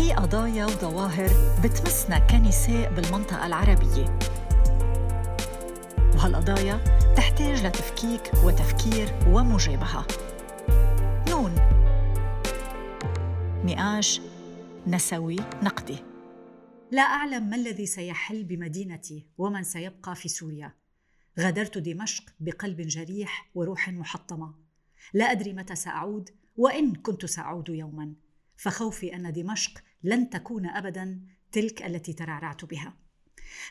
في قضايا وظواهر بتمسنا كنساء بالمنطقة العربية. وهالقضايا تحتاج لتفكيك وتفكير ومجابهة. نون. نقاش نسوي نقدي. لا أعلم ما الذي سيحل بمدينتي ومن سيبقى في سوريا. غادرت دمشق بقلب جريح وروح محطمة. لا أدري متى سأعود وإن كنت سأعود يوما. فخوفي أن دمشق لن تكون أبدا تلك التي ترعرعت بها.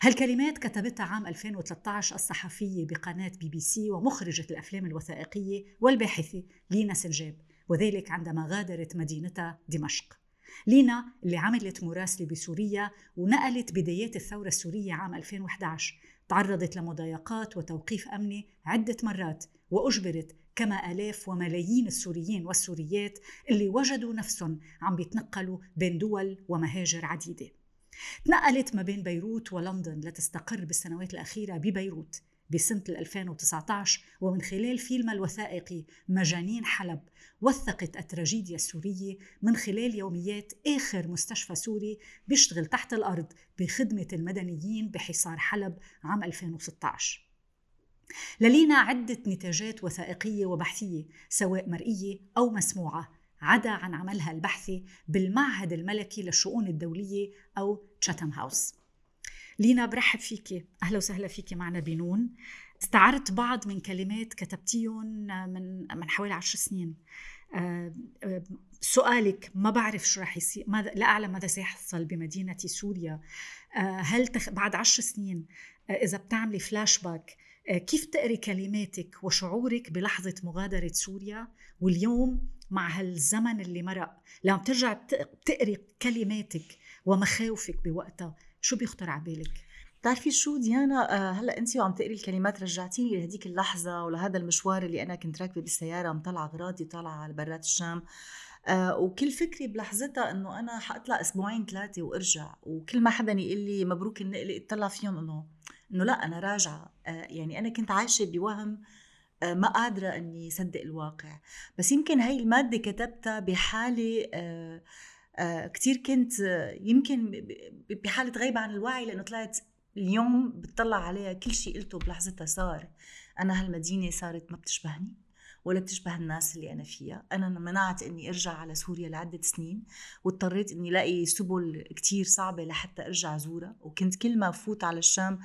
هالكلمات كتبتها عام 2013 الصحفية بقناة بي بي سي ومخرجة الأفلام الوثائقية والباحثة لينا سنجاب وذلك عندما غادرت مدينتها دمشق. لينا اللي عملت مراسلة بسوريا ونقلت بدايات الثورة السورية عام 2011 تعرضت لمضايقات وتوقيف أمني عدة مرات وأجبرت كما آلاف وملايين السوريين والسوريات اللي وجدوا نفسهم عم بيتنقلوا بين دول ومهاجر عديدة. تنقلت ما بين بيروت ولندن لتستقر بالسنوات الأخيرة ببيروت بسنة 2019 ومن خلال فيلم الوثائقي مجانين حلب وثقت التراجيديا السورية من خلال يوميات آخر مستشفى سوري بيشتغل تحت الأرض بخدمة المدنيين بحصار حلب عام 2016 للينا عدة نتاجات وثائقية وبحثية سواء مرئية أو مسموعة عدا عن عملها البحثي بالمعهد الملكي للشؤون الدولية أو تشاتم هاوس لينا برحب فيكي أهلا وسهلا فيكي معنا بنون. استعرت بعض من كلمات كتبتيهم من من حوالي عشر سنين. آه، آه، سؤالك ما بعرف شو رح يصير ماذا لا أعلم ماذا سيحصل بمدينة سوريا. آه، هل تخ... بعد عشر سنين إذا بتعملي فلاش باك كيف تقري كلماتك وشعورك بلحظة مغادرة سوريا واليوم مع هالزمن اللي مرق؟ لما بترجع تقري كلماتك ومخاوفك بوقتها شو بيخطر على بالك؟ بتعرفي شو ديانا؟ آه هلأ انت وعم تقري الكلمات رجعتيني لهديك اللحظة ولهذا المشوار اللي أنا كنت راكبة بالسيارة مطلعه أغراضي طالعه على برات الشام. آه وكل فكري بلحظتها إنه أنا حأطلع أسبوعين ثلاثة وأرجع وكل ما حدا يقول لي مبروك النقله اطلع فيهم إنه إنه لا أنا راجعة. آه يعني أنا كنت عايشة بوهم آه ما قادرة أني صدق الواقع. بس يمكن هاي المادة كتبتها بحالة آه كتير كنت يمكن بحالة غيبة عن الوعي لأنه طلعت اليوم بتطلع عليها كل شيء قلته بلحظتها صار. أنا هالمدينة صارت ما بتشبهني ولا بتشبه الناس اللي أنا فيها. أنا منعت أني أرجع على سوريا لعدة سنين واضطريت أني لاقي سبل كتير صعبة لحتى أرجع زورها. وكنت كل ما فوت على الشام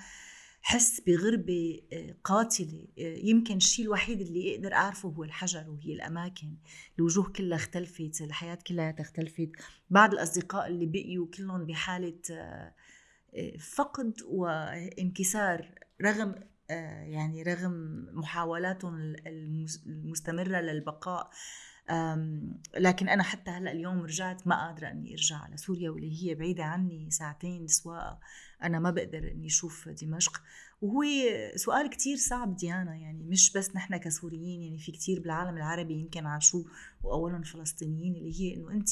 حس بغربة آه، قاتلة آه، يمكن الشيء الوحيد اللي أقدر أعرفه هو الحجر وهي الأماكن. الوجوه كلها اختلفت الحياة كلها اختلفت بعض الأصدقاء اللي بقيوا كلهم بحالة آه، فقد وانكسار رغم يعني رغم محاولاتهم المستمرة للبقاء. لكن أنا حتى هلأ اليوم رجعت ما قادرة أني أرجع على سوريا واللي هي بعيدة عني ساعتين سواقة أنا ما بقدر أني أشوف دمشق. وهو سؤال كتير صعب ديانا يعني مش بس نحن كسوريين يعني في كتير بالعالم العربي يمكن عاشوه وأولهم فلسطينيين اللي هي أنه أنت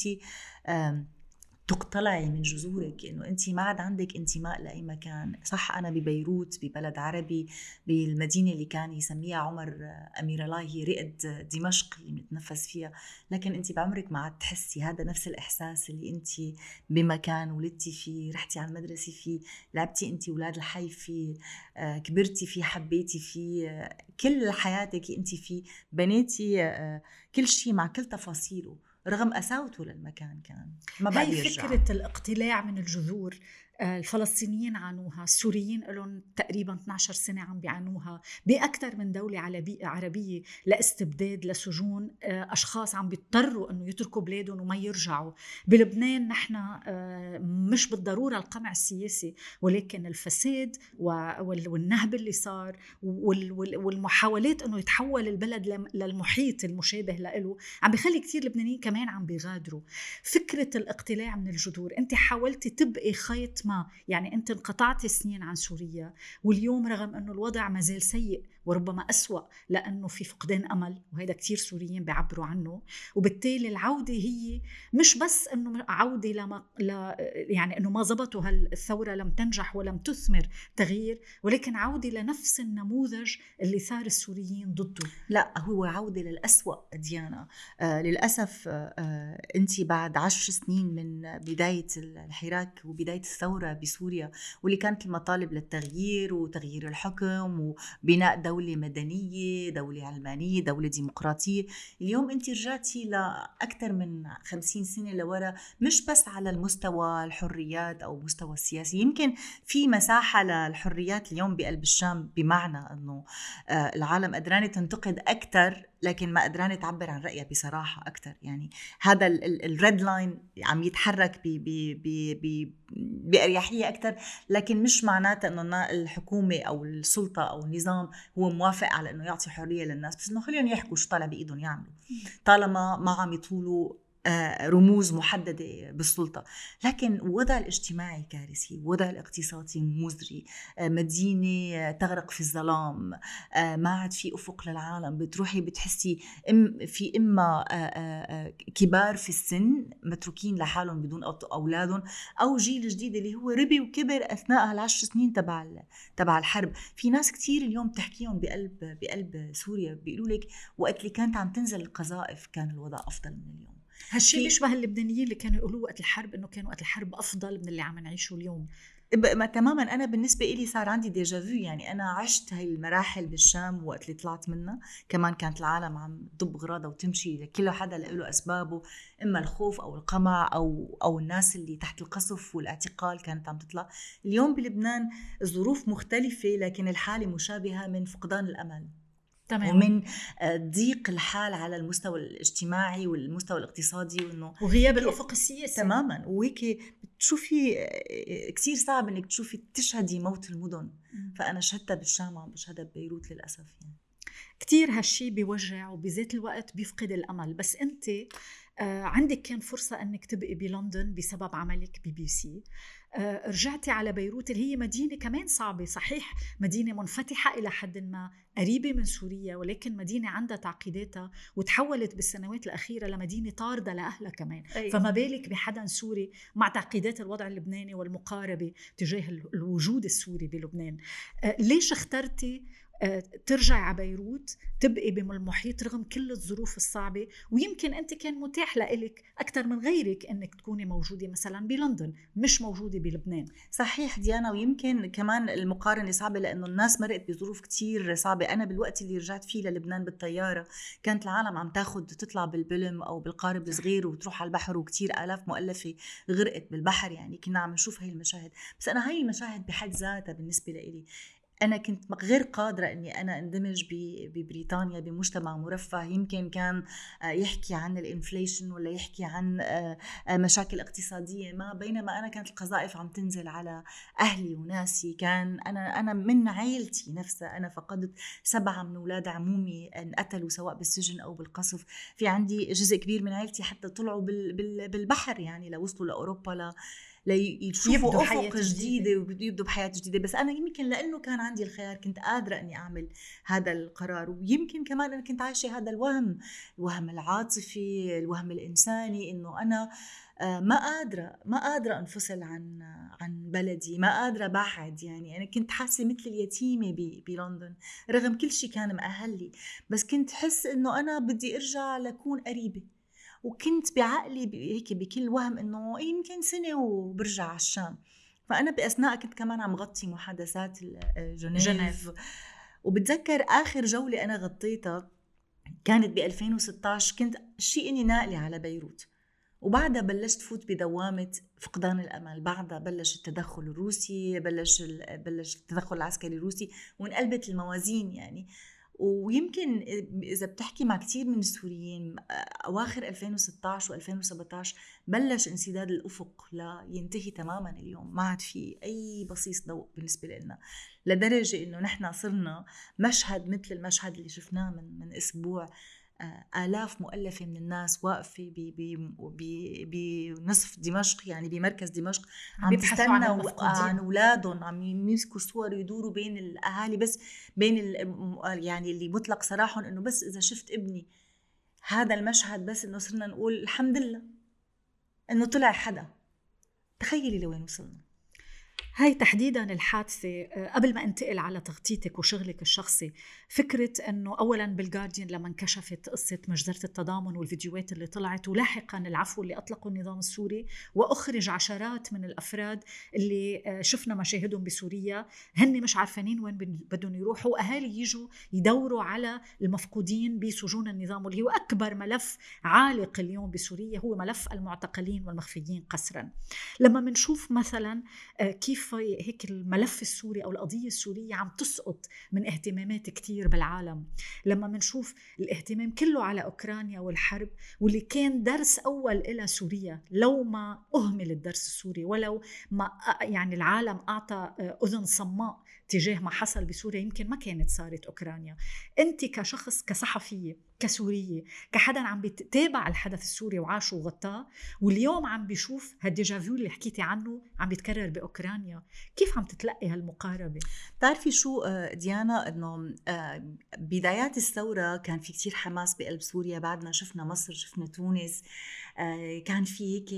تقتلعي من جذورك إنه انت ما عاد عندك انتماء لأي مكان. صح أنا ببيروت ببلد عربي بالمدينة اللي كان يسميها عمر أمير الله هي رئد دمشق اللي متنفس فيها. لكن انت بعمرك ما عاد تحسي هذا نفس الإحساس اللي انت بمكان ولدتي فيه رحتي على المدرسة فيه لعبتي انت أولاد الحي فيه آه، كبرتي فيه حبيتي فيه آه، كل حياتك انت فيه بنيتي آه، كل شيء مع كل تفاصيله. رغم قساوته للمكان كان. ما هي فكرة الاقتلاع من الجذور الفلسطينيين عانوها السوريين لهم تقريبا 12 سنة عم بيعانوها. بأكثر من دولة عربية لاستبداد لسجون آه، أشخاص عم بيضطروا أنه يتركوا بلادهم وما يرجعوا. بلبنان نحن آه، مش بالضرورة القمع السياسي ولكن الفساد والنهب اللي صار والمحاولات أنه يتحول البلد للمحيط المشابه له عم بيخلي كثير لبنانيين كمان عم بيغادروا. فكرة الاقتلاع من الجذور أنت حاولتي تبقي خيط ما يعني أنت انقطعت سنين عن سوريا واليوم رغم أنه الوضع ما زال سيء وربما أسوأ لأنه في فقدان أمل وهذا كتير سوريين بيعبروا عنه. وبالتالي العودة هي مش بس أنه عودة لما ل يعني أنه ما زبطوا هالثورة لم تنجح ولم تثمر تغيير ولكن عودة لنفس النموذج اللي ثار السوريين ضده. لا هو عودة للأسوأ ديانا. آه للأسف آه, آه، أنت بعد عشر سنين من بداية الحراك وبداية الثورة بسوريا واللي كانت المطالب للتغيير وتغيير الحكم وبناء دولة مدنية دولة علمانية دولة ديمقراطية. اليوم أنت رجعتي لأكثر من خمسين سنة لورا مش بس على المستوى الحريات أو مستوى السياسي يمكن في مساحة للحريات اليوم بقلب الشام بمعنى أنه آه، العالم قدرانة تنتقد أكثر لكن ما قدرانة تعبر عن رأيها بصراحة أكثر يعني هذا ال red line عم يتحرك بأريحية أكثر لكن مش معناتها أنه الحكومة أو السلطة أو النظام هو موافق على أنه يعطي حرية للناس. بس أنه خليهم يحكوا شو طالع بإيدهم يعملوا. طالما ما عم يطولوا رموز محددة بالسلطة. لكن الوضع الاجتماعي كارثي الوضع الاقتصادي مزري آه، مدينة تغرق في الظلام آه، ما عاد في أفق للعالم. بتروحي بتحسي في إما كبار في السن متروكين لحالهم بدون أولادهم أو جيل جديد اللي هو ربي وكبر أثناء هالعشر سنين تبع تبع الحرب. في ناس كثير اليوم بتحكيهم بقلب بقلب سوريا بيقولوا لك وقت اللي كانت عم تنزل القذائف كان الوضع أفضل من اليوم. هالشيء بيشبه اللبنانيين اللي كانوا يقولوا وقت الحرب إنه كان وقت الحرب أفضل من اللي عم نعيشه اليوم. ما تماما. أنا بالنسبة لي صار عندي ديجافو يعني أنا عشت هاي المراحل بالشام وقت اللي طلعت منها. كمان كانت العالم عم تضب غراضها وتمشي كل حدا له أسبابه. إما الخوف أو القمع أو أو الناس اللي تحت القصف والاعتقال كانت عم تطلع. اليوم بلبنان الظروف مختلفة لكن الحالة مشابهة من فقدان الأمل. تمام. ومن آه، ضيق الحال على المستوى الاجتماعي والمستوى الاقتصادي وإنه وغياب الافق السياسي. تماما. وهيك بتشوفي آه، كثير صعب إنك تشوفي تشهدي موت المدن. فأنا شهدتها بالشام وعم بشهدها ببيروت للأسف يعني. كثير هالشي بيوجع وبذات الوقت بيفقد الأمل. بس أنت آه، عندك كان فرصة إنك تبقي بلندن بسبب عملك بي بي سي. رجعتي على بيروت. اللي هي مدينة كمان صعبة صحيح مدينة منفتحة إلى حد ما قريبة من سوريا ولكن مدينة عندها تعقيداتها وتحولت بالسنوات الأخيرة لمدينة طاردة لأهلها كمان. أي. فما بالك بحدا سوري مع تعقيدات الوضع اللبناني والمقاربة تجاه الوجود السوري بلبنان. آه، ليش اخترتي آه، ترجعي على بيروت تبقي بالمحيط رغم كل الظروف الصعبة. ويمكن أنت كان متاح لإلك أكثر من غيرك أنك تكوني موجودة مثلا بلندن مش موجودة بلبنان. صحيح ديانا ويمكن كمان المقارنة صعبة لأنه الناس مرقت بظروف كتير صعبة. أنا بالوقت اللي رجعت فيه للبنان بالطيارة كانت العالم عم تاخد تطلع بالبلم أو بالقارب الصغير وتروح على البحر وكتير آلاف مؤلفة غرقت بالبحر. يعني كنا عم نشوف هاي المشاهد. بس أنا هاي المشاهد بحد ذاتها بالنسبة لإلي أنا كنت غير قادرة إني أنا أندمج ببريطانيا بمجتمع مرفه. يمكن كان آه، يحكي عن الانفليشن ولا يحكي عن آه، آه، مشاكل اقتصادية ما. بينما أنا كانت القذائف عم تنزل على أهلي وناسي. كان أنا أنا من عائلتي نفسها. أنا فقدت سبعة من أولاد عمومي انقتلوا سواء بالسجن أو بالقصف. في عندي جزء كبير من عائلتي حتى طلعوا بالبحر يعني لوصلوا لأوروبا ليشوفوا أفق جديدة. ويبدوا بحياة جديدة. بس أنا يمكن لأنه كان عندي الخيار كنت قادرة أني أعمل هذا القرار. ويمكن كمان أنا كنت عايشة هذا الوهم الوهم العاطفي الوهم الإنساني إنه أنا آه، ما قادرة ما قادرة أنفصل عن عن بلدي ما قادرة بعد يعني. أنا كنت حاسة مثل اليتيمة بلندن رغم كل شيء كان مأهل لي. بس كنت حس إنه أنا بدي أرجع لكون قريبة. وكنت بعقلي هيك بكل وهم إنه يمكن سنة وبرجع على الشام. فأنا بأثناء كنت كمان عم غطي محادثات جنيف, جنيف. وبتذكر آخر جولة أنا غطيتها كانت ب 2016 كنت شيء إني ناقلة على بيروت. وبعدها بلشت فوت بدوامة فقدان الأمل. بعدها بلش التدخل الروسي بلش بلش التدخل العسكري الروسي وانقلبت الموازين يعني. ويمكن إذا بتحكي مع كثير من السوريين أواخر 2016 و2017 بلش انسداد الأفق لينتهي تماما اليوم ما عاد في أي بصيص ضوء بالنسبة لنا لدرجة إنه نحن صرنا مشهد مثل المشهد اللي شفناه من من أسبوع آلاف مؤلفة من الناس واقفة بنصف دمشق يعني بمركز دمشق عم تستنى عن أولادهم عم يمسكوا صور يدوروا بين الأهالي بس بين يعني اللي مطلق سراحهم إنه بس إذا شفت ابني هذا المشهد بس إنه صرنا نقول الحمد لله إنه طلع حدا. تخيلي لوين وصلنا. هاي تحديدا الحادثة آه، قبل ما انتقل على تغطيتك وشغلك الشخصي فكرة أنه أولا بالجارديان لما انكشفت قصة مجزرة التضامن والفيديوهات اللي طلعت ولاحقا العفو اللي أطلقه النظام السوري وأخرج عشرات من الأفراد اللي آه، شفنا مشاهدهم بسوريا. هن مش عارفانين وين بدهم يروحوا. وأهالي يجوا يدوروا على المفقودين بسجون النظام واللي هو أكبر ملف عالق اليوم بسوريا هو ملف المعتقلين والمخفيين قسرا. لما بنشوف مثلا آه، كيف كيف هيك الملف السوري أو القضية السورية عم تسقط من اهتمامات كثير بالعالم؟ لما بنشوف الاهتمام كله على أوكرانيا والحرب واللي كان درس أول إلى سوريا لو ما أهمل الدرس السوري ولو ما يعني العالم أعطى أذن صماء تجاه ما حصل بسوريا يمكن ما كانت صارت أوكرانيا. أنت كشخص كصحفية كسورية كحدا عم بيتابع الحدث السوري وعاشه وغطاه واليوم عم بيشوف هال déjà vu اللي حكيتي عنه عم بيتكرر بأوكرانيا. كيف عم تتلقي هالمقاربة؟ بتعرفي شو آه، ديانا إنه آه، بدايات الثورة كان في كتير حماس بقلب سوريا. بعد ما شفنا مصر شفنا تونس آه، كان في هيك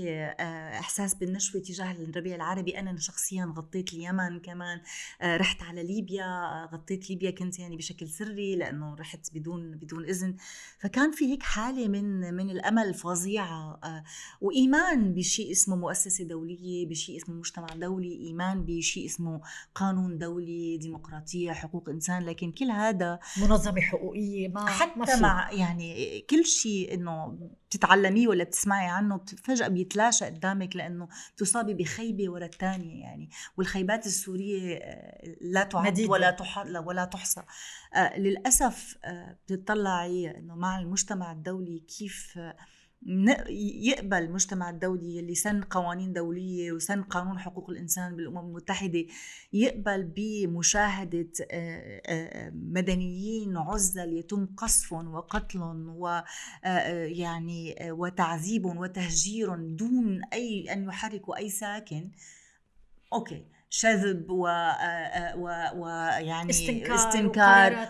إحساس بالنشوة تجاه الربيع العربي. أنا شخصيا غطيت اليمن كمان آه، رحت على ليبيا غطيت ليبيا كنت يعني بشكل سري لأنه رحت بدون بدون إذن. فكان في هيك حالة من من الأمل فظيعة وإيمان بشيء اسمه مؤسسة دولية بشيء اسمه مجتمع دولي إيمان بشيء اسمه قانون دولي ديمقراطية حقوق إنسان. لكن كل هذا منظمة حقوقية ما حتى ما مع يعني كل شيء إنه بتتعلميه ولا بتسمعي عنه فجأة بيتلاشى قدامك لأنه تصابي بخيبة ورا الثانية يعني والخيبات السورية آه، لا تعد. ولا تح... ولا تحصى آه للأسف آه بتطلعي أنه مع المجتمع الدولي كيف يقبل المجتمع الدولي اللي سن قوانين دولية وسن قانون حقوق الإنسان بالأمم المتحدة يقبل بمشاهدة آه، آه، مدنيين عزل يتم قصفهم وقتلهم ويعني آه، وتعذيبهم وتهجيرهم دون أي أن يحركوا أي ساكن. okay شذب و ويعني استنكار, استنكار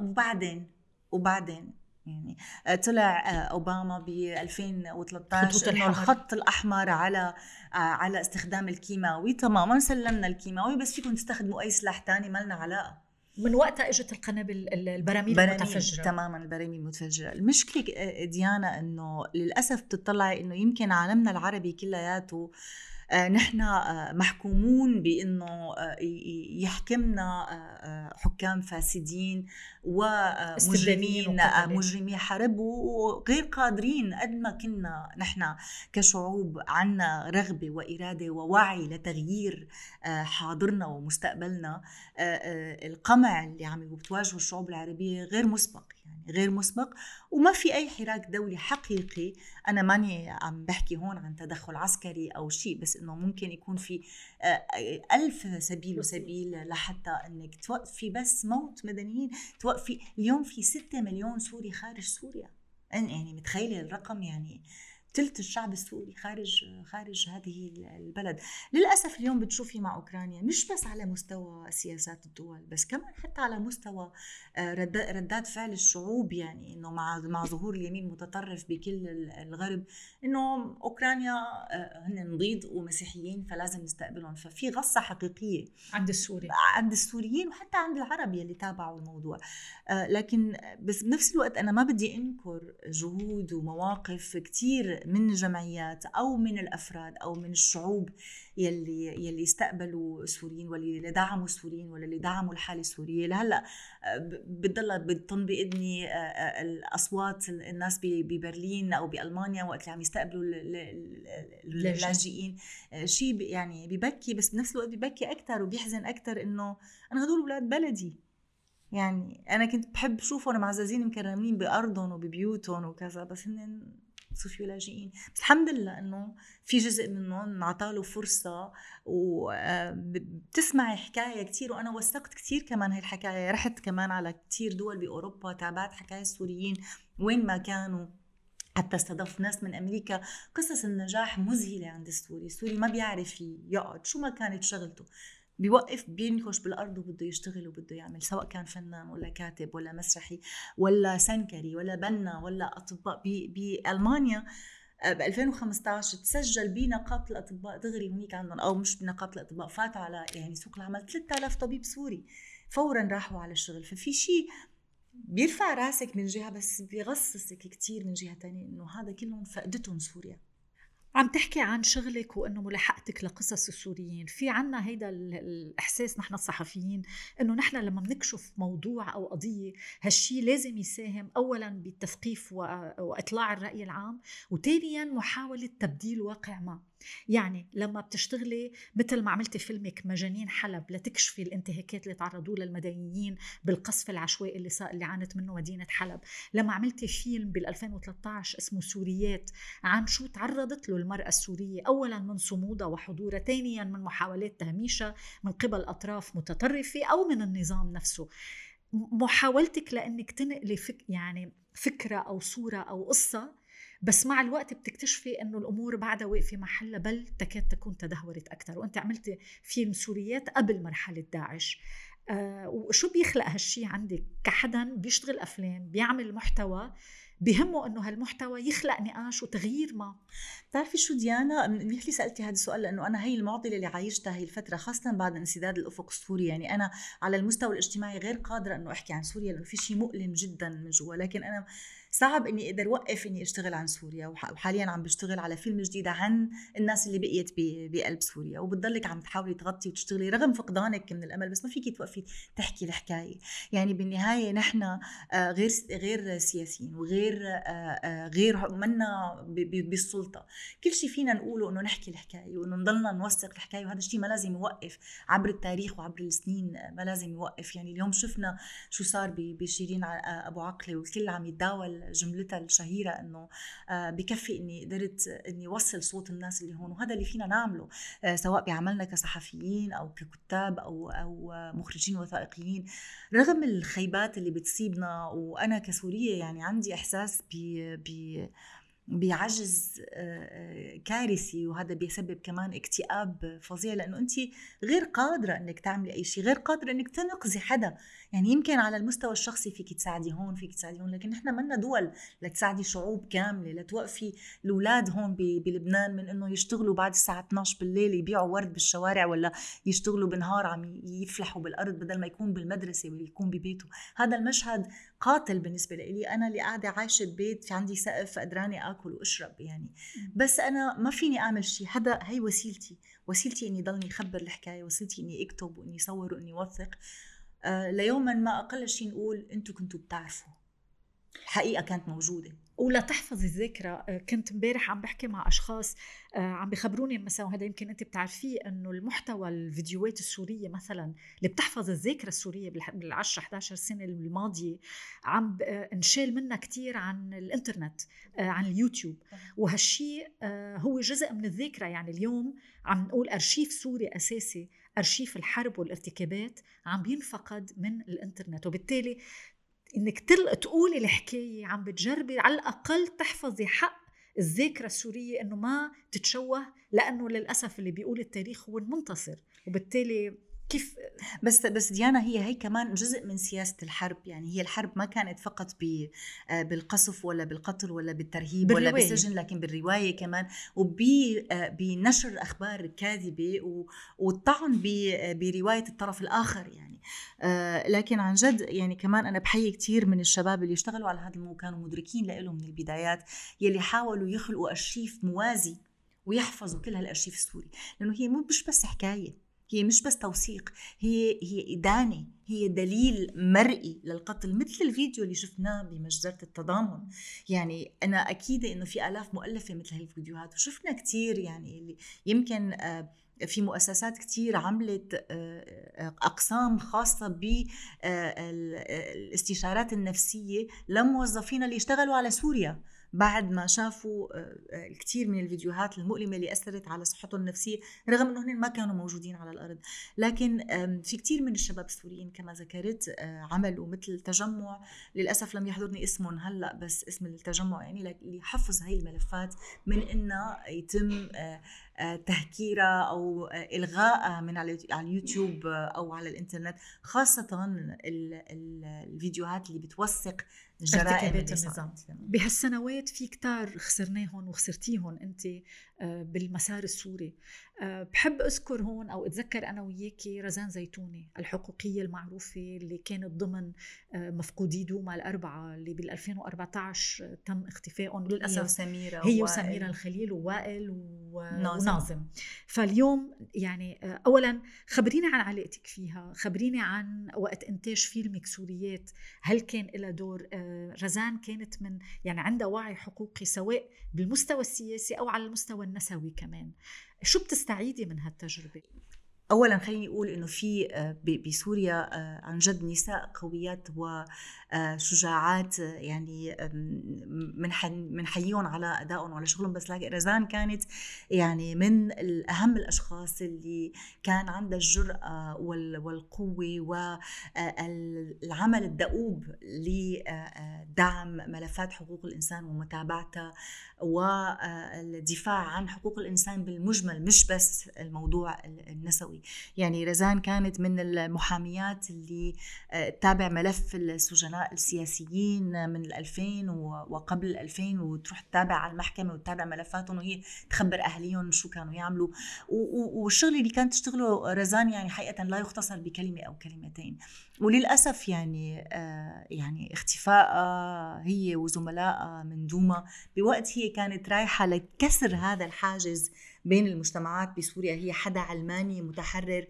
وبعدين وبعدين يعني آه، طلع آه، أوباما ب 2013 إنه الخط الأحمر على آه، على استخدام الكيماوي. تماما سلمنا الكيماوي بس فيكم تستخدموا أي سلاح ثاني ما لنا علاقة. من وقتها إجت القنابل البراميل المتفجرة. تماما البراميل المتفجرة. المشكلة ديانا إنه للأسف بتطلعي إنه يمكن عالمنا العربي كلياته آه، نحن آه، محكومون بإنه آه، يحكمنا حكام فاسدين ومجرمين مجرمي حرب وغير قادرين قد ما كنا نحن كشعوب عنا رغبة وإرادة ووعي لتغيير حاضرنا ومستقبلنا. القمع اللي عم بتواجهه الشعوب العربية غير مسبق. غير مسبق وما في أي حراك دولي حقيقي. أنا ماني عم بحكي هون عن تدخل عسكري أو شيء بس إنه ممكن يكون في آه، ألف سبيل وسبيل لحتى إنك توقفي بس موت مدنيين توقفي اليوم في 6 مليون سوري خارج سوريا. يعني متخيلة الرقم؟ يعني ثلث الشعب السوري خارج خارج هذه البلد. للأسف اليوم بتشوفي مع أوكرانيا مش بس على مستوى سياسات الدول بس كمان حتى على مستوى آه، ردات فعل الشعوب يعني إنه مع مع ظهور اليمين المتطرف بكل الغرب إنه أوكرانيا آه، هن بيض ومسيحيين فلازم نستقبلهم. ففي غصة حقيقية عند السوري عند السوريين وحتى عند العرب يلي تابعوا الموضوع. آه، لكن بس بنفس الوقت أنا ما بدي أنكر جهود ومواقف كثير من الجمعيات أو من الأفراد أو من الشعوب يلي يلي استقبلوا السوريين واللي دعموا السوريين واللي دعموا الحالة السورية. لهلأ آه، بتضل بتطن بإذني آه، آه، الأصوات الناس ببرلين أو بألمانيا وقت اللي عم يستقبلوا اللاجئين. شيء يعني ببكي بس بنفس الوقت ببكي أكثر وبيحزن أكثر إنه أنا هدول أولاد بلدي. يعني أنا كنت بحب شوفهم معززين مكرمين بأرضهم وببيوتهم وكذا بس هن صفوا لاجئين بس الحمد لله إنه في جزء منهم عطاله فرصة وبتسمعي حكاية كتير وأنا وثقت كتير كمان هاي الحكاية رحت كمان على كتير دول بأوروبا تابعت حكاية السوريين وين ما كانوا. حتى استضفت ناس من أمريكا. قصص النجاح مذهلة عند السوري، السوري ما بيعرف يقعد شو ما كانت شغلته. بيوقف بينكش بالأرض وبده يشتغل وبده يعمل سواء كان فنان ولا كاتب ولا مسرحي ولا سنكري ولا بنا ولا أطباء. بالمانيا ب 2015 تسجل بنقابة الأطباء. دغري هنيك عندهم أو مش بنقابة الأطباء فاتوا على يعني سوق العمل 3000 طبيب سوري. فورا راحوا على الشغل. ففي شيء بيرفع راسك من جهة بس بيغصصك كثير من جهة ثانية إنه هذا كلهم فقدتهم سوريا. عم تحكي عن شغلك وإنه ملاحقتك لقصص السوريين. في عنا هيدا الإحساس نحن الصحفيين إنه نحن لما بنكشف موضوع أو قضية هالشي لازم يساهم اولا بالتثقيف وإطلاع الرأي العام وثانيا محاولة تبديل واقع ما. يعني لما بتشتغلي مثل ما عملتي فيلمك مجانين حلب لتكشفي الانتهاكات اللي تعرضوا لها المدنيين بالقصف العشوائي اللي اللي عانت منه مدينة حلب. لما عملتي فيلم بال 2013 اسمه سوريات عن شو تعرضت له المرأة السورية؟ اولا من صمودها وحضورها ثانيا من محاولات تهميشها من قبل أطراف متطرفة أو من النظام نفسه. محاولتك لأنك تنقلي فك يعني فكرة أو صورة أو قصة بس مع الوقت بتكتشفي إنه الأمور بعدها واقفه محلها بل تكاد تكون تدهورت أكثر وأنت عملتي فيلم سوريات قبل مرحلة داعش. آه وشو بيخلق هالشي عندك؟ كحدا بيشتغل أفلام بيعمل محتوى بهمه إنه هالمحتوى يخلق نقاش وتغيير ما. بتعرفي شو ديانا؟ منيح لي سألتي هذا السؤال لأنه أنا هي المعضلة اللي عايشتها هي الفترة خاصة بعد انسداد الأفق السوري. يعني أنا على المستوى الاجتماعي غير قادرة إنه أحكي عن سوريا لأنه في شيء مؤلم جدا من جوا. لكن أنا صعب إني أقدر أوقف إني أشتغل عن سوريا وحاليا عم بشتغل على فيلم جديد عن الناس اللي بقيت بقلب سوريا وبتضلك عم تحاولي تغطي وتشتغلي رغم فقدانك من الأمل بس ما فيكي توقفي تحكي الحكاية. يعني بالنهاية نحن آه، غير غير سياسيين وغير آه، آه، غير منا بالسلطة. كل شيء فينا نقوله إنه نحكي الحكاية وإنه نضلنا نوثق الحكاية وهذا الشيء ما لازم يوقف عبر التاريخ وعبر السنين ما لازم يوقف. يعني اليوم شفنا شو صار بشيرين أبو عقلة والكل عم يتداول جملتها الشهيرة إنه آه، بكفي إني قدرت إني وصل صوت الناس اللي هون وهذا اللي فينا نعمله آه، سواء بعملنا كصحفيين أو ككتاب أو أو مخرجين وثائقيين. رغم الخيبات اللي بتصيبنا وأنا كسورية يعني عندي إحساس ب ب بعجز كارثي وهذا بيسبب كمان اكتئاب فظيع. لأنه انت غير قادرة إنك تعملي أي شيء غير قادرة إنك تنقذي حدا. يعني يمكن على المستوى الشخصي فيك تساعدي هون فيك تساعدي هون لكن نحن منا دول لتساعدي شعوب كاملة لتوقفي الأولاد هون بلبنان من إنه يشتغلوا بعد الساعة 12 بالليل يبيعوا ورد بالشوارع ولا يشتغلوا بالنهار عم يفلحوا بالأرض بدل ما يكون بالمدرسة ولا يكون ببيته. هذا المشهد قاتل بالنسبة لي. أنا اللي قاعدة عايشة ببيت في عندي سقف قدراني آكل وأشرب يعني. بس أنا ما فيني أعمل شيء حدا هي وسيلتي. وسيلتي إني ضلني أخبر الحكاية وسيلتي إني أكتب وإني اصور وإني اوثق ليوما ما أقل شيء نقول أنتم كنتوا بتعرفوا. الحقيقة كانت موجودة. ولا تحفظي الذاكرة آه، كنت امبارح عم بحكي مع أشخاص آه، عم بخبروني مثلا وهذا يمكن أنت بتعرفيه أنه المحتوى الفيديوهات السورية مثلا اللي بتحفظ الذاكرة السورية بال 10 11 سنة الماضية عم آه، انشال منها كتير عن الإنترنت عن اليوتيوب. وهالشيء هو جزء من الذاكرة يعني اليوم عم نقول أرشيف سوري أساسي أرشيف الحرب والارتكابات عم بينفقد من الإنترنت وبالتالي تل... تقولي الحكاية عم بتجربي على الأقل تحفظي حق الذاكرة السورية إنه ما تتشوه لأنه للأسف اللي بيقول التاريخ هو المنتصر وبالتالي كيف بس بس ديانا هي هي كمان جزء من سياسة الحرب. يعني هي الحرب ما كانت فقط آه، بالقصف ولا بالقتل ولا بالترهيب بالرواية. ولا بالسجن لكن بالرواية كمان. وبنشر آه، أخبار كاذبة والطعن برواية الطرف الآخر يعني. آه، لكن عن جد يعني كمان أنا بحيي كثير من الشباب اللي اشتغلوا على هذا الموضوع كانوا مدركين له من البدايات يلي حاولوا يخلقوا أرشيف موازي ويحفظوا كل هالأرشيف السوري. لأنه هي مش بس حكاية. هي مش بس توثيق هي هي إدانة هي دليل مرئي للقتل مثل الفيديو اللي شفناه بمجزرة التضامن. يعني أنا أكيدة إنه في آلاف مؤلفة مثل هاي الفيديوهات وشفنا كتير يعني اللي يمكن آه، في مؤسسات كتير عملت آه، آه، أقسام خاصة بالاستشارات النفسية لموظفين اللي يشتغلوا على سوريا. بعد ما شافوا آه، آه، الكثير من الفيديوهات المؤلمة اللي أثرت على صحتهم النفسية رغم إنه هن ما كانوا موجودين على الأرض. لكن في كثير من الشباب السوريين كما ذكرت عملوا مثل تجمع. للأسف لم يحضرني اسمهم هلأ بس اسم التجمع يعني لحفظ هاي الملفات من انها يتم تهكيرها أو الغائها من على اليوتيوب أو على الإنترنت خاصة الفيديوهات اللي بتوثق جرائم النظام. بهالسنوات في كتار خسرناهم وخسرتيهم أنت بالمسار السوري. آه، بحب أذكر هون أو أتذكر أنا وياكي رزان زيتوني الحقوقية المعروفة اللي كانت ضمن آه، مفقودي دوما الأربعة اللي بال 2014 تم اختفائهم للأسف هي وسميره هي وسميرة الخليل ووائل وناظم. فاليوم يعني اولا خبريني عن علاقتك فيها خبريني عن وقت إنتاج فيلمك سوريات. هل كان لها دور؟ رزان كانت من يعني عندها وعي حقوقي سواء بالمستوى السياسي أو على المستوى النسوي كمان. شو بتستعيدي من هالتجربة؟ اولا خليني أقول إنه في آه، بسوريا آه، عن جد نساء قويات وشجاعات آه، يعني بنحييهم على أدائهم وعلى شغلهم. بس رزان كانت يعني من اهم الأشخاص اللي كان عندها الجرأة والقوة والعمل الدؤوب لدعم ملفات حقوق الإنسان ومتابعتها والدفاع عن حقوق الإنسان بالمجمل مش بس الموضوع النسوي. يعني رزان كانت من المحاميات اللي آه، تابع ملف السجناء السياسيين من 2000 وقبل 2000 وتروح تتابع على المحكمة وتتابع ملفاتهم وهي تخبر أهليهم شو كانوا يعملوا. والشغل اللي كانت تشتغله رزان يعني حقيقة لا يختصر بكلمة أو كلمتين. وللأسف يعني آه يعني اختفائها هي وزملائها من دوما. بوقت هي كانت رايحة لكسر هذا الحاجز بين المجتمعات بسوريا هي حدا علماني متحرر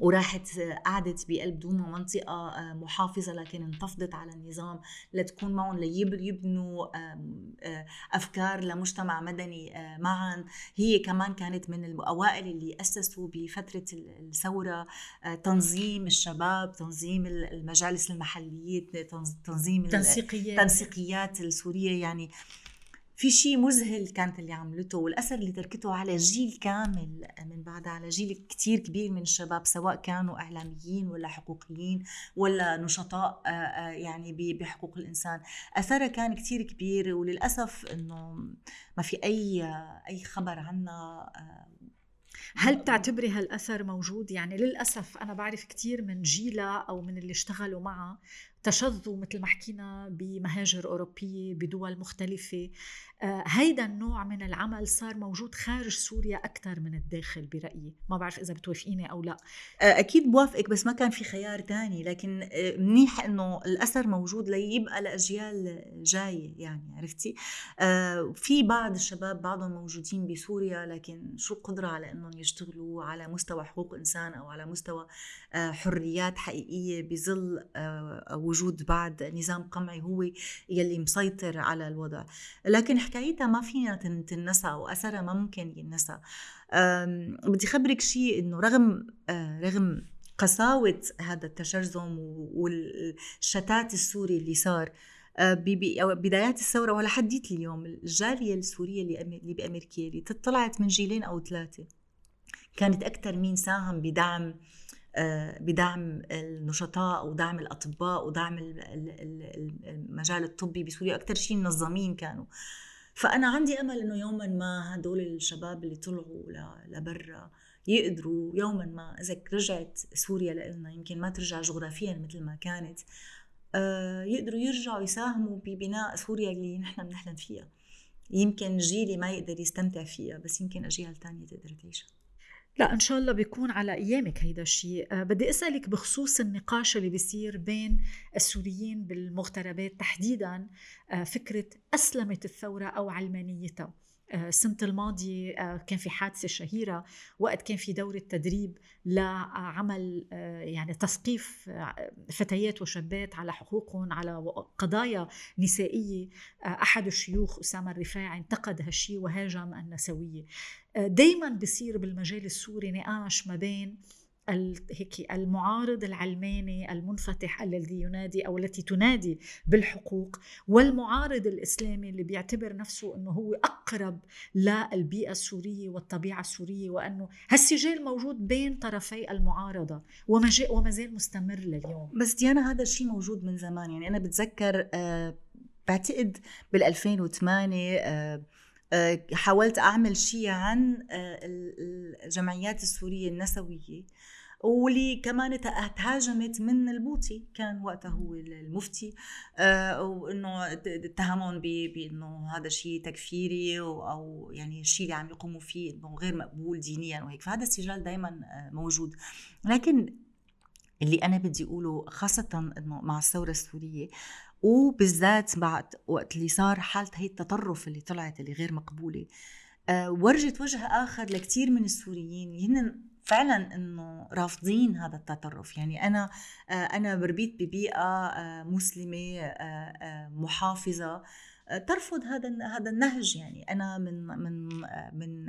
وراحت قعدت بقلب دوما منطقة آه، محافظة لكن انتفضت على النظام لتكون معهم ليبنوا آه، أفكار لمجتمع مدني آه، معا. هي كمان كانت من الأوائل اللي أسسوا بفترة الثورة تنظيم الشباب تنظيم المجالس المحلية تنظيم التنسيقيات التنسيقيات السورية. يعني في شيء مذهل كانت اللي عملته والأثر اللي تركته على جيل كامل من بعدها على جيل كتير كبير من الشباب سواء كانوا إعلاميين ولا حقوقيين ولا نشطاء آه، آه، يعني بحقوق الإنسان. اثرها كان كتير كبير وللأسف إنه ما في أي أي خبر عنها آه، هل بتعتبري هالأثر موجود؟ يعني للأسف أنا بعرف كثير من جيلها أو من اللي اشتغلوا معها تشظوا مثل ما حكينا بمهاجر أوروبية بدول مختلفة. آه، هيدا النوع من العمل صار موجود خارج سوريا أكثر من الداخل برأيي. ما بعرف إذا بتوافقيني أو لا. آه، أكيد بوافقك بس ما كان في خيار تاني. لكن آه، منيح إنه الأثر موجود ليبقى لأجيال جاية يعني عرفتي؟ في بعض الشباب بعضهم موجودين بسوريا لكن شو قدرة على إنهم يشتغلوا على مستوى حقوق إنسان أو على مستوى حريات حقيقية بظل وجود بعد نظام قمعي هو يلي مسيطر على الوضع. لكن حكايتها ما فينا تنسى واثرها ما ممكن ينسى بدي خبرك شيء إنه رغم آه، رغم قساوة هذا التشرذم والشتات السوري اللي صار آه، بدايات الثورة ولحديت اليوم الجالية السورية اللي بأمريكا اللي طلعت من جيلين أو ثلاثة كانت أكثر مين ساهم بدعم آه، بدعم النشطاء ودعم الأطباء ودعم المجال الطبي بسوريا. أكثر شيء منظمين كانوا. فأنا عندي أمل إنه يوما ما هدول الشباب اللي طلعوا لبرا يقدروا يوما ما إذا رجعت سوريا لنا يمكن ما ترجع جغرافيا مثل ما كانت آه، يقدروا يرجعوا يساهموا ببناء سوريا اللي نحن بنحلم فيها. يمكن جيلي ما يقدر يستمتع فيها بس يمكن أجيال تانية تقدر تعيشها. لا إن شاء الله بيكون على أيامك هيدا الشيء أه بدي أسألك بخصوص النقاش اللي بيصير بين السوريين بالمغتربات تحديدا أه فكرة أسلمت الثورة أو علمانيتها. السنة آه، الماضية آه، كان في حادثة شهيرة وقت كان في دورة تدريب لعمل آه، يعني تثقيف فتيات وشابات على حقوقهم على قضايا نسائية. أحد الشيوخ أسامة الرفاعي انتقد هالشيء وهاجم النسوية. دايما بصير بالمجال السوري نقاش ما بين هيك المعارض العلماني المنفتح الذي ينادي أو التي تنادي بالحقوق والمعارض الإسلامي اللي بيعتبر نفسه إنه هو أقرب للبيئة السورية والطبيعة السورية وأنه هالسجال موجود بين طرفي المعارضة وما زال مستمر لليوم. بس ديانا هذا الشيء موجود من زمان. يعني أنا بتذكر أه بعتقد بال 2008 أه آه، حاولت أعمل شيء عن آه، الجمعيات السورية النسوية. واللي كمان تهاجمت من البوطي كان وقتها هو المفتي آه، وإنه اتهمهم بإنه هذا شيء تكفيري أو يعني الشيء اللي عم يقوموا فيه إنه غير مقبول دينيا وهيك. فهذا السجال دائما موجود. لكن اللي أنا بدي أقوله خاصة إنه مع الثورة السورية وبالذات بعد وقت اللي صار حالة هي التطرف اللي طلعت اللي غير مقبولة أه ورجت وجه آخر لكثير من السوريين هن فعلا إنه رافضين هذا التطرف. يعني أنا أه أنا بربيت ببيئة أه مسلمة آه، آه، محافظة آه، ترفض هذا هذا النهج. يعني أنا من من من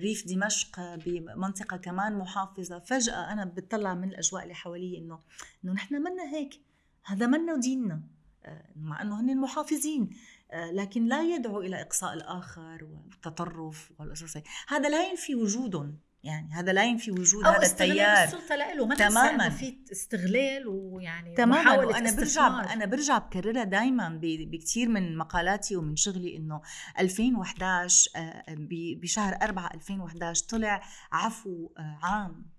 ريف دمشق بمنطقة كمان محافظة. فجأة أنا بتطلع من الأجواء اللي حوالي إنه إنه نحن منا هيك. هذا منا ديننا آه، مع إنه هن محافظين. آه، لكن لا يدعو إلى إقصاء الآخر والتطرف والقصص هذا لا ينفي وجودهم. يعني هذا لا ينفي وجود هذا التيار. السلطة له ما تماما. في استغلال ويعني تماما. وأنا برجع أنا برجع بكررها دائما بكثير من مقالاتي ومن شغلي إنه 2011 آه، بشهر 4 2011 طلع عفو عام.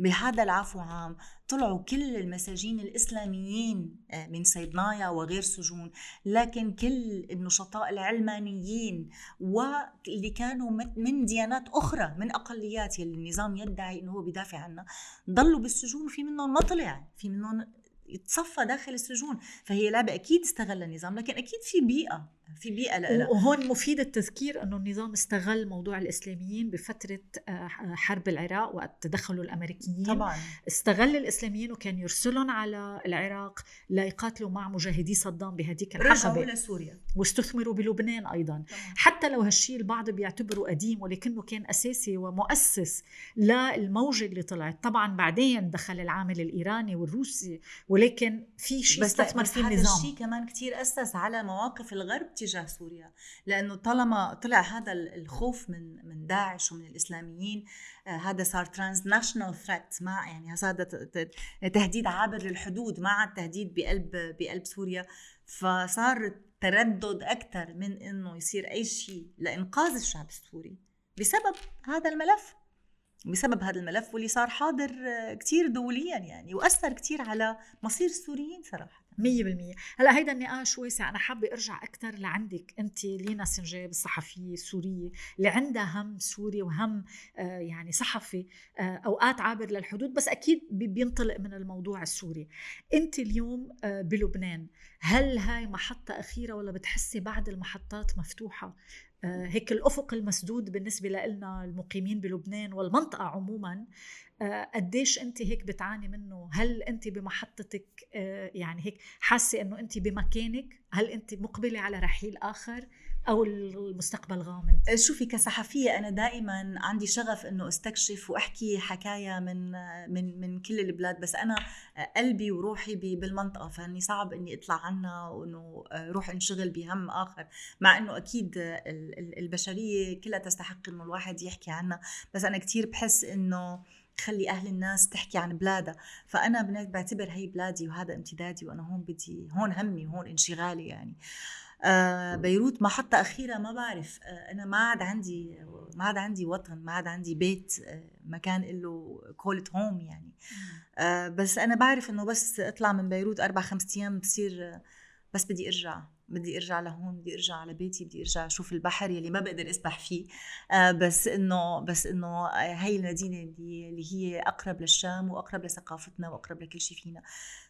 بهذا العفو عام طلعوا كل المساجين الإسلاميين آه، من صيدنايا وغير سجون لكن كل النشطاء العلمانيين واللي كانوا من ديانات أخرى من أقليات يلي النظام يدعي أنه هو بيدافع عنها ضلوا بالسجون وفي منهم ما طلع في منهم يتصفى داخل السجون فهي لعبة أكيد استغل النظام لكن أكيد في بيئة في بيئة لها وهون مفيد التذكير أنه النظام استغل موضوع الإسلاميين بفترة آه، حرب العراق وقت تدخلوا الأمريكيين. طبعا. استغل الإسلاميين وكان يرسلهم على العراق ليقاتلوا مع مجاهدي صدام بهديك الحقبة. رجعوا لسوريا واستثمروا بلبنان أيضا. طبعا. حتى لو هالشيء البعض بيعتبره قديم ولكنه كان أساسي ومؤسس للموجة اللي طلعت. طبعا بعدين دخل العامل الإيراني والروسي ولكن في شيء استثمر فيه النظام. هذا الشيء كمان كتير أسس على مواقف الغرب تجاه سوريا لأنه طالما طلع هذا الخوف من من داعش ومن الإسلاميين آه هذا صار transnational threat مع يعني هذا تهديد عابر للحدود مع التهديد بقلب بقلب سوريا. فصار تردد أكثر من إنه يصير أي شيء لإنقاذ الشعب السوري بسبب هذا الملف. بسبب هذا الملف واللي صار حاضر كتير دوليا يعني وأثر كتير على مصير السوريين صراحة. 100% هلأ هيدا النقاش واسع أنا حابة أرجع أكثر لعندك. أنت لينا سنجاب الصحفية السورية اللي عندها هم سوري وهم آه يعني صحفي آه أوقات عابر للحدود بس أكيد بينطلق من الموضوع السوري. أنت اليوم آه بلبنان هل هاي محطة أخيرة ولا بتحسي بعد المحطات مفتوحة؟ هيك الأفق المسدود بالنسبة لنا المقيمين بلبنان والمنطقة عموما آه، قديش أنت هيك بتعاني منه؟ هل أنت بمحطتك آه، يعني هيك حاسة إنه أنت بمكانك؟ هل أنت مقبلة على رحيل آخر؟ أو المستقبل غامض؟ شوفي كصحفية أنا دائما عندي شغف إنه أستكشف وأحكي حكايا من من من كل البلاد بس أنا قلبي وروحي بالمنطقة فإني صعب إني أطلع عنها وإنه روح انشغل بهم آخر مع إنه أكيد البشرية كلها تستحق إنه الواحد يحكي عنها بس أنا كثير بحس إنه خلي أهل الناس تحكي عن بلادها فأنا بعتبر هي بلادي وهذا امتدادي وأنا هون بدي هون همي وهون انشغالي يعني. آه بيروت محطة أخيرة ما بعرف. آه أنا ما عاد عندي ما عاد عندي وطن ما عاد عندي بيت آه مكان له كولت هوم يعني. آه بس أنا بعرف إنه بس أطلع من بيروت أربع خمس أيام بصير آه، بس بدي أرجع. بدي ارجع لهون بدي ارجع على بيتي بدي ارجع أشوف البحر يلي ما بقدر اسبح فيه. آه بس إنه بس إنه هي المدينة اللي, اللي هي أقرب للشام وأقرب لثقافتنا وأقرب لكل شيء فينا.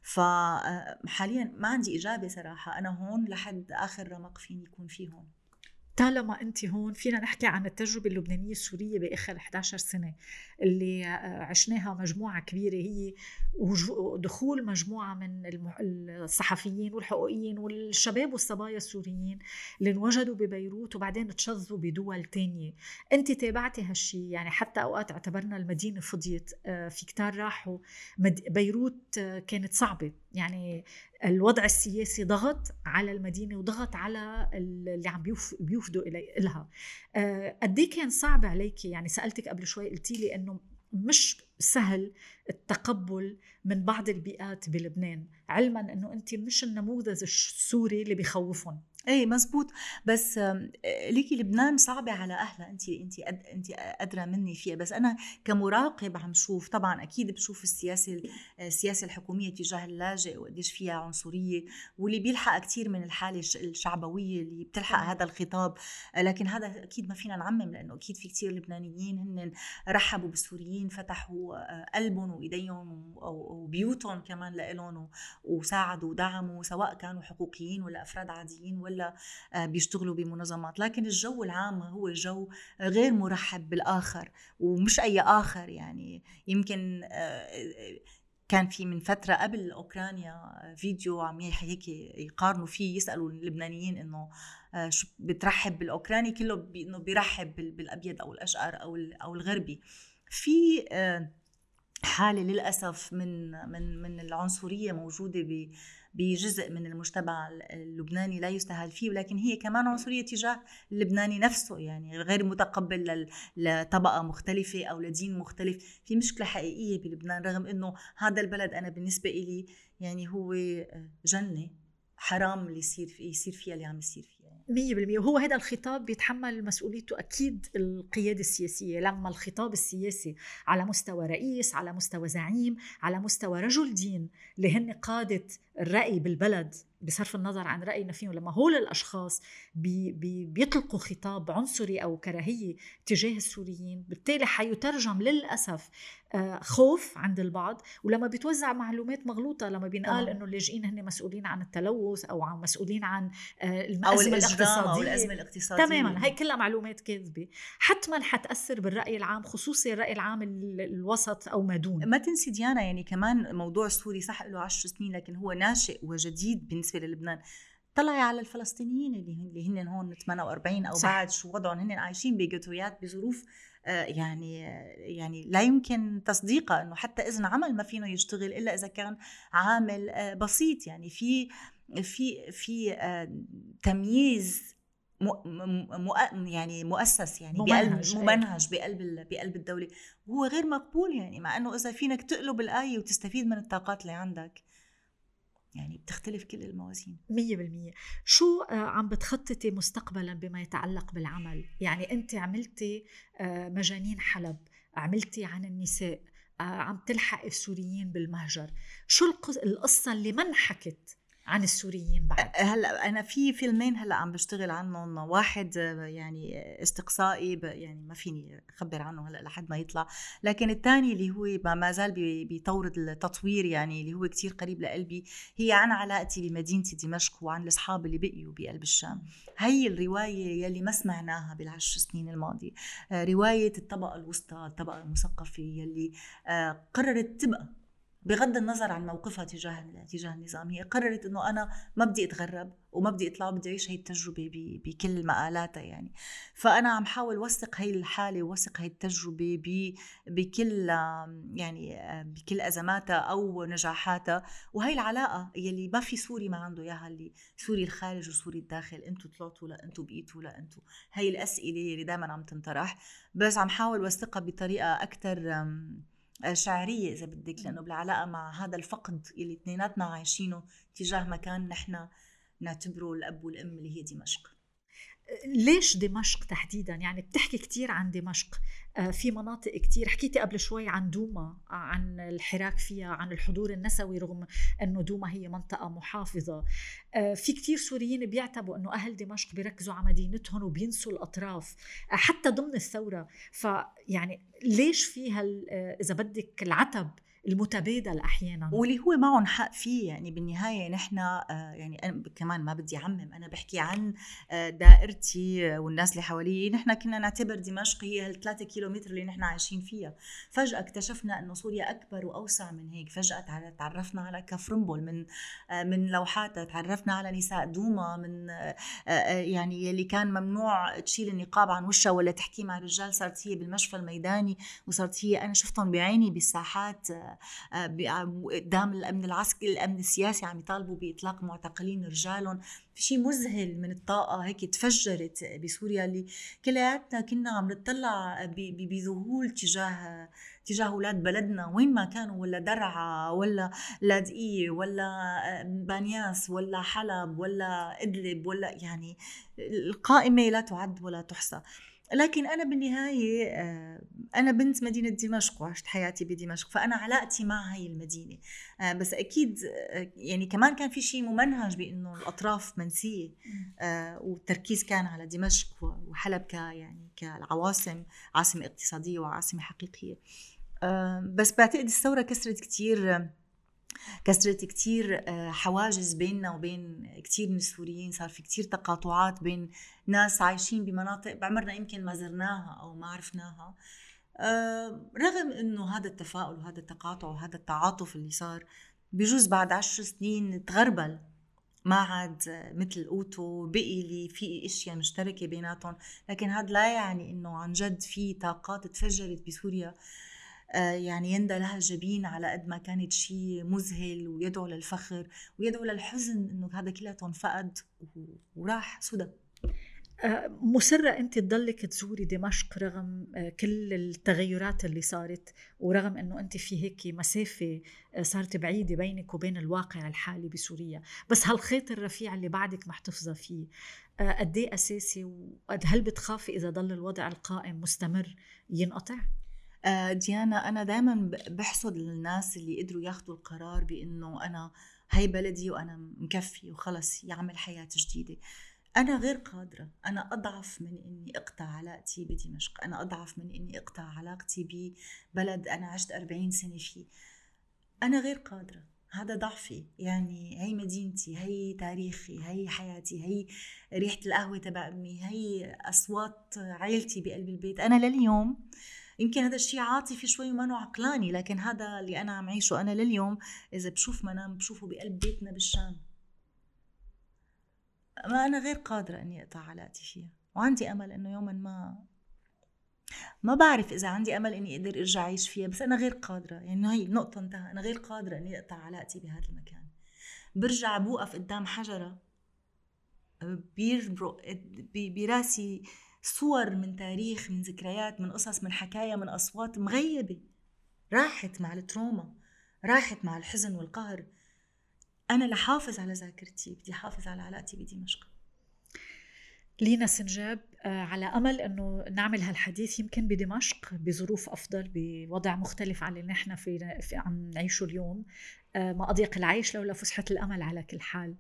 فحاليا آه، ما عندي إجابة صراحة. أنا هون لحد آخر رمق فيني يكون فيه هون. طالما أنت هون فينا نحكي عن التجربة اللبنانية السورية بآخر 11 سنة اللي آه، عشناها مجموعة كبيرة هي دخول مجموعة من الصحفيين والحقوقيين والشباب والصبايا السوريين اللي انوجدوا ببيروت وبعدين تشظوا بدول تانية. أنت تابعتي هالشيء يعني حتى أوقات اعتبرنا المدينة فضيت آه، في كتار راحوا. بيروت آه، كانت صعبة. يعني الوضع السياسي ضغط على المدينة وضغط على اللي عم بيوفدوا لها آه، قد إيه كان صعب عليك يعني سألتك قبل شوي قلتي لي إنه مش سهل التقبل من بعض البيئات بلبنان علما إنه انت مش النموذج السوري اللي بخوفهم إيه مزبوط بس ليكي لبنان صعبة على أهلها. أنت أنت أنت أدرى مني فيها. بس أنا كمراقب عم شوف طبعا أكيد بشوف السياسة السياسة الحكومية تجاه اللاجئ وقديش فيها عنصرية. واللي بيلحق كثير من الحالة الشعبوية اللي بتلحق هذا الخطاب. لكن هذا أكيد ما فينا نعمم لأنه أكيد في كثير لبنانيين هن رحبوا بالسوريين فتحوا آه، قلبهم وإيديهم وبيوتهم كمان لإلهم وساعدوا ودعموا سواء كانوا حقوقيين ولا أفراد عاديين ولا ولا آه، بيشتغلوا بمنظمات لكن الجو العام هو جو غير مرحب بالآخر ومش أي آخر يعني. يمكن آه، كان في من فترة قبل أوكرانيا فيديو عم هيك يقارنوا فيه يسألوا اللبنانيين آه، شو بترحب بالأوكراني؟ كله إنه بيرحب بالأبيض أو الأشقر أو أو الغربي. في حالة للأسف من من من العنصرية موجودة بجزء من المجتمع اللبناني لا يستهال فيه ولكن هي كمان عنصرية تجاه اللبناني نفسه يعني غير متقبل لطبقة مختلفة أو لدين مختلف. في مشكلة حقيقية بلبنان رغم أنه هذا البلد أنا بالنسبة إلي يعني هو آه، جنة حرام اللي يصير يصير فيها اللي عم يصير فيه 100% وهو هذا الخطاب بيتحمل مسؤوليته أكيد القيادة السياسية. لما الخطاب السياسي على مستوى رئيس على مستوى زعيم على مستوى رجل دين لهن قادة الرأي بالبلد بصرف النظر عن رأينا فيهم لما هول الأشخاص بي بي بيطلقوا خطاب عنصري أو كراهية تجاه السوريين بالتالي حيترجم للأسف آه، خوف عند البعض. ولما بيتوزع معلومات مغلوطة لما بينقال أنه اللاجئين هن مسؤولين عن التلوث أو عن مسؤولين عن آه، الأزمة الاقتصادية أو الأزمة الاقتصادية. تماما هي كلها معلومات كاذبة. حتما حتأثر بالرأي العام خصوصي الرأي العام الوسط أو ما دون. ما تنسي ديانا يعني كمان موضوع السوري صح له 10 سنين لكن هو ناشئ وجديد بالنسبة للبنان. طلعي على الفلسطينيين اللي اللي هن هون 48 أو صح. بعد شو وضعهم؟ هن عايشين بجتويات بظروف آه، يعني يعني لا يمكن تصديقها إنه حتى إذن عمل ما فينه يشتغل إلا إذا كان عامل آه، بسيط. يعني في في في آه، تمييز مو يعني مؤسس يعني ممنهج بقلب ممنهج بقلب بقلب الدولة. وهو غير مقبول يعني مع إنه إذا فينك تقلب الآية وتستفيد من الطاقات اللي عندك. يعني بتختلف كل الموازين. مية بالمية. شو آه، عم بتخططي مستقبلا بما يتعلق بالعمل؟ يعني أنت عملتي آه، مجانين حلب عملتي عن النساء آه، عم تلحق السوريين بالمهجر. شو القصة اللي ما انحكت عن السوريين بعد؟ هلأ أنا في فيلمين هلأ عم بشتغل عنهم. واحد يعني استقصائي يعني ما فيني أخبر عنه هلأ لحد ما يطلع. لكن الثاني اللي هو ما زال بيطورد التطوير يعني اللي هو كتير قريب لقلبي هي عن علاقتي بمدينتي دمشق وعن الاصحاب اللي بقيوا بقلب الشام. هي الرواية يلي ما سمعناها بالعشر سنين الماضية. رواية الطبقة الوسطى الطبقة المثقفة يلي آه، قررت تبقى بغض النظر عن موقفها تجاه تجاه النظام هي قررت إنه أنا ما بدي أتغرب وما بدي أطلع وبدي أعيش هي التجربة بكل مقالاتها يعني. فأنا عم حاول وثق هي الحالة ووثق هي التجربة بكل يعني بكل أزماتها أو نجاحاتها. وهي العلاقة يلي ما في سوري ما عنده إياها اللي سوري الخارج وسوري الداخل أنتم طلعتوا لا أنتم بقيتوا لا أنتم هي الأسئلة اللي دائما عم تنطرح. بس عم حاول وثقها بطريقة أكثر شعرية إذا بدك لأنه بالعلاقة مع هذا الفقد اللي اثنيناتنا عايشينه تجاه مكان نحن نعتبره الأب والأم اللي هي دمشق. ليش دمشق تحديدا؟ يعني بتحكي كثير عن دمشق. آه، في مناطق كثير حكيتي قبل شوي عن دوما عن الحراك فيها عن الحضور النسوي رغم إنه دوما هي منطقة محافظة. آه، في كثير سوريين بيعتبوا إنه أهل دمشق بيركزوا على مدينتهم وبينسوا الأطراف آه، حتى ضمن الثورة. فيعني ليش في هال إذا بدك العتب المتبادل أحيانا. واللي هو معهم حق فيه يعني بالنهاية نحن آه، يعني أنا كمان ما بدي أعمم أنا بحكي عن آه، دائرتي والناس اللي حوالي. نحن كنا نعتبر دمشق هي هالثلاثة كيلومتر اللي نحن عايشين فيها. فجأة اكتشفنا إنه سوريا أكبر وأوسع من هيك. فجأة تعرفنا على كفرنبل من آه، من لوحاتها. تعرفنا على نساء دوما من يعني اللي كان ممنوع تشيل النقاب عن وشها ولا تحكي مع رجال. صارت هي بالمشفى الميداني وصارت هي أنا شفتهم بعيني بالساحات قدام الأمن العسكري الأمن السياسي عم يطالبوا بإطلاق معتقلين رجالهم. في شيء مذهل من الطاقة هيك تفجرت بسوريا اللي كلياتنا كنا عم نطلع بذهول تجاه تجاه أولاد بلدنا. وين ما كانوا ولا درعا ولا لاذقيه ولا بانياس ولا حلب ولا إدلب ولا يعني القائمة لا تعد ولا تحصى. لكن أنا بالنهاية آه، أنا بنت مدينة دمشق وعشت حياتي بدمشق فأنا علاقتي مع هاي المدينة. آه، بس أكيد آه، يعني كمان كان في شيء ممنهج بإنه الأطراف منسية. والتركيز كان على دمشق وحلب ك يعني كالعواصم عاصمة اقتصادية وعاصمة حقيقية. بس بعتقد الثورة كسرت كثير كسرت كتير آه، حواجز بيننا وبين كتير من السوريين. صار في كتير تقاطعات بين ناس عايشين بمناطق بعمرنا يمكن ما زرناها أو ما عرفناها. آه، رغم إنه هذا التفاؤل وهذا التقاطع وهذا التعاطف اللي صار بجوز بعد عشر سنين تغربل. ما عاد مثل أوتو بقي اللي في أشياء مشتركة بيناتهم. لكن هذا لا يعني إنه عن جد في طاقات تفجرت بسوريا. آه، يعني يندى لها جبين على قد ما كانت شيء مذهل ويدعو للفخر ويدعو للحزن إنه هذا كلياته فقد وراح سدى آه، مسرة أنت تضلك تزوري دمشق رغم آه، كل التغيرات اللي صارت ورغم أنه أنت في هيك مسافة صارت بعيدة بينك وبين الواقع الحالي بسوريا بس هالخيط الرفيع اللي بعدك محتفظة فيه قد إيه أساسي وهل بتخافي إذا ضل الوضع القائم مستمر ينقطع؟ آه، ديانا أنا دائما بحسد الناس اللي قدروا ياخذوا القرار بإنه أنا هي بلدي وأنا مكفي وخلص يعمل حياة جديدة. أنا غير قادرة. أنا أضعف من إني أقطع علاقتي بدمشق. أنا أضعف من إني أقطع علاقتي ببلد أنا عشت 40 سنة فيه. أنا غير قادرة. هذا ضعفي. يعني هي مدينتي هي تاريخي هي حياتي هي ريحة القهوة تبع أمي هي أصوات عائلتي بقلب البيت. أنا لليوم يمكن هذا الشيء عاطفي شوي وما عقلاني لكن هذا اللي أنا عم عيشه أنا لليوم إذا بشوف منام بشوفه بقلب بيتنا بالشام. ما أنا غير قادرة إني أقطع علاقتي فيها. وعندي أمل إنه يوما ما ما بعرف إذا عندي أمل إني أقدر أرجع أعيش فيها بس أنا غير قادرة. يعني هي نقطه انتهى. أنا غير قادرة إني أقطع علاقتي بهذا المكان. برجع بوقف قدام حجرة بيربرق براسي صور من تاريخ من ذكريات من قصص من حكايا من أصوات مغيبة. راحت مع التروما راحت مع الحزن والقهر. أنا لحافظ على ذاكرتي بدي حافظ على علاقتي بدمشق. لينا سنجاب آه، على أمل إنه نعمل هالحديث يمكن بدمشق بظروف أفضل بوضع مختلف عن اللي نحن في, في عم نعيشه اليوم. آه، ما اضيق العيش لولا فسحه الأمل على كل حال.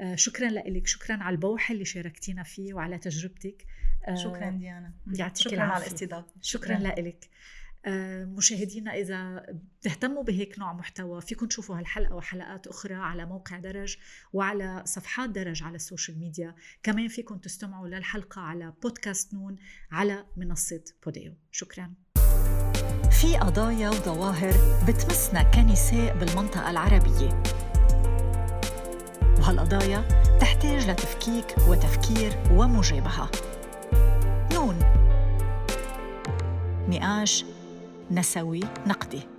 آه، شكرا لك شكرا على البوح اللي شاركتينا فيه وعلى تجربتك. شكرا ديانا. يعطيك شكرا على الاستضافة. شكرا لك مشاهدينا إذا بتهتموا بهيك نوع محتوى فيكم تشوفوا هالحلقة وحلقات أخرى على موقع درج وعلى صفحات درج على ال social media. كمان فيكم تستمعوا للحلقة على بودكاست نون على منصة بوديو. شكرا. في قضايا وظواهر بتمسنا كنساء بالمنطقة العربية. وهالقضايا تحتاج لتفكيك وتفكير ومجابهة. نون. نقاش نسوي نقدي.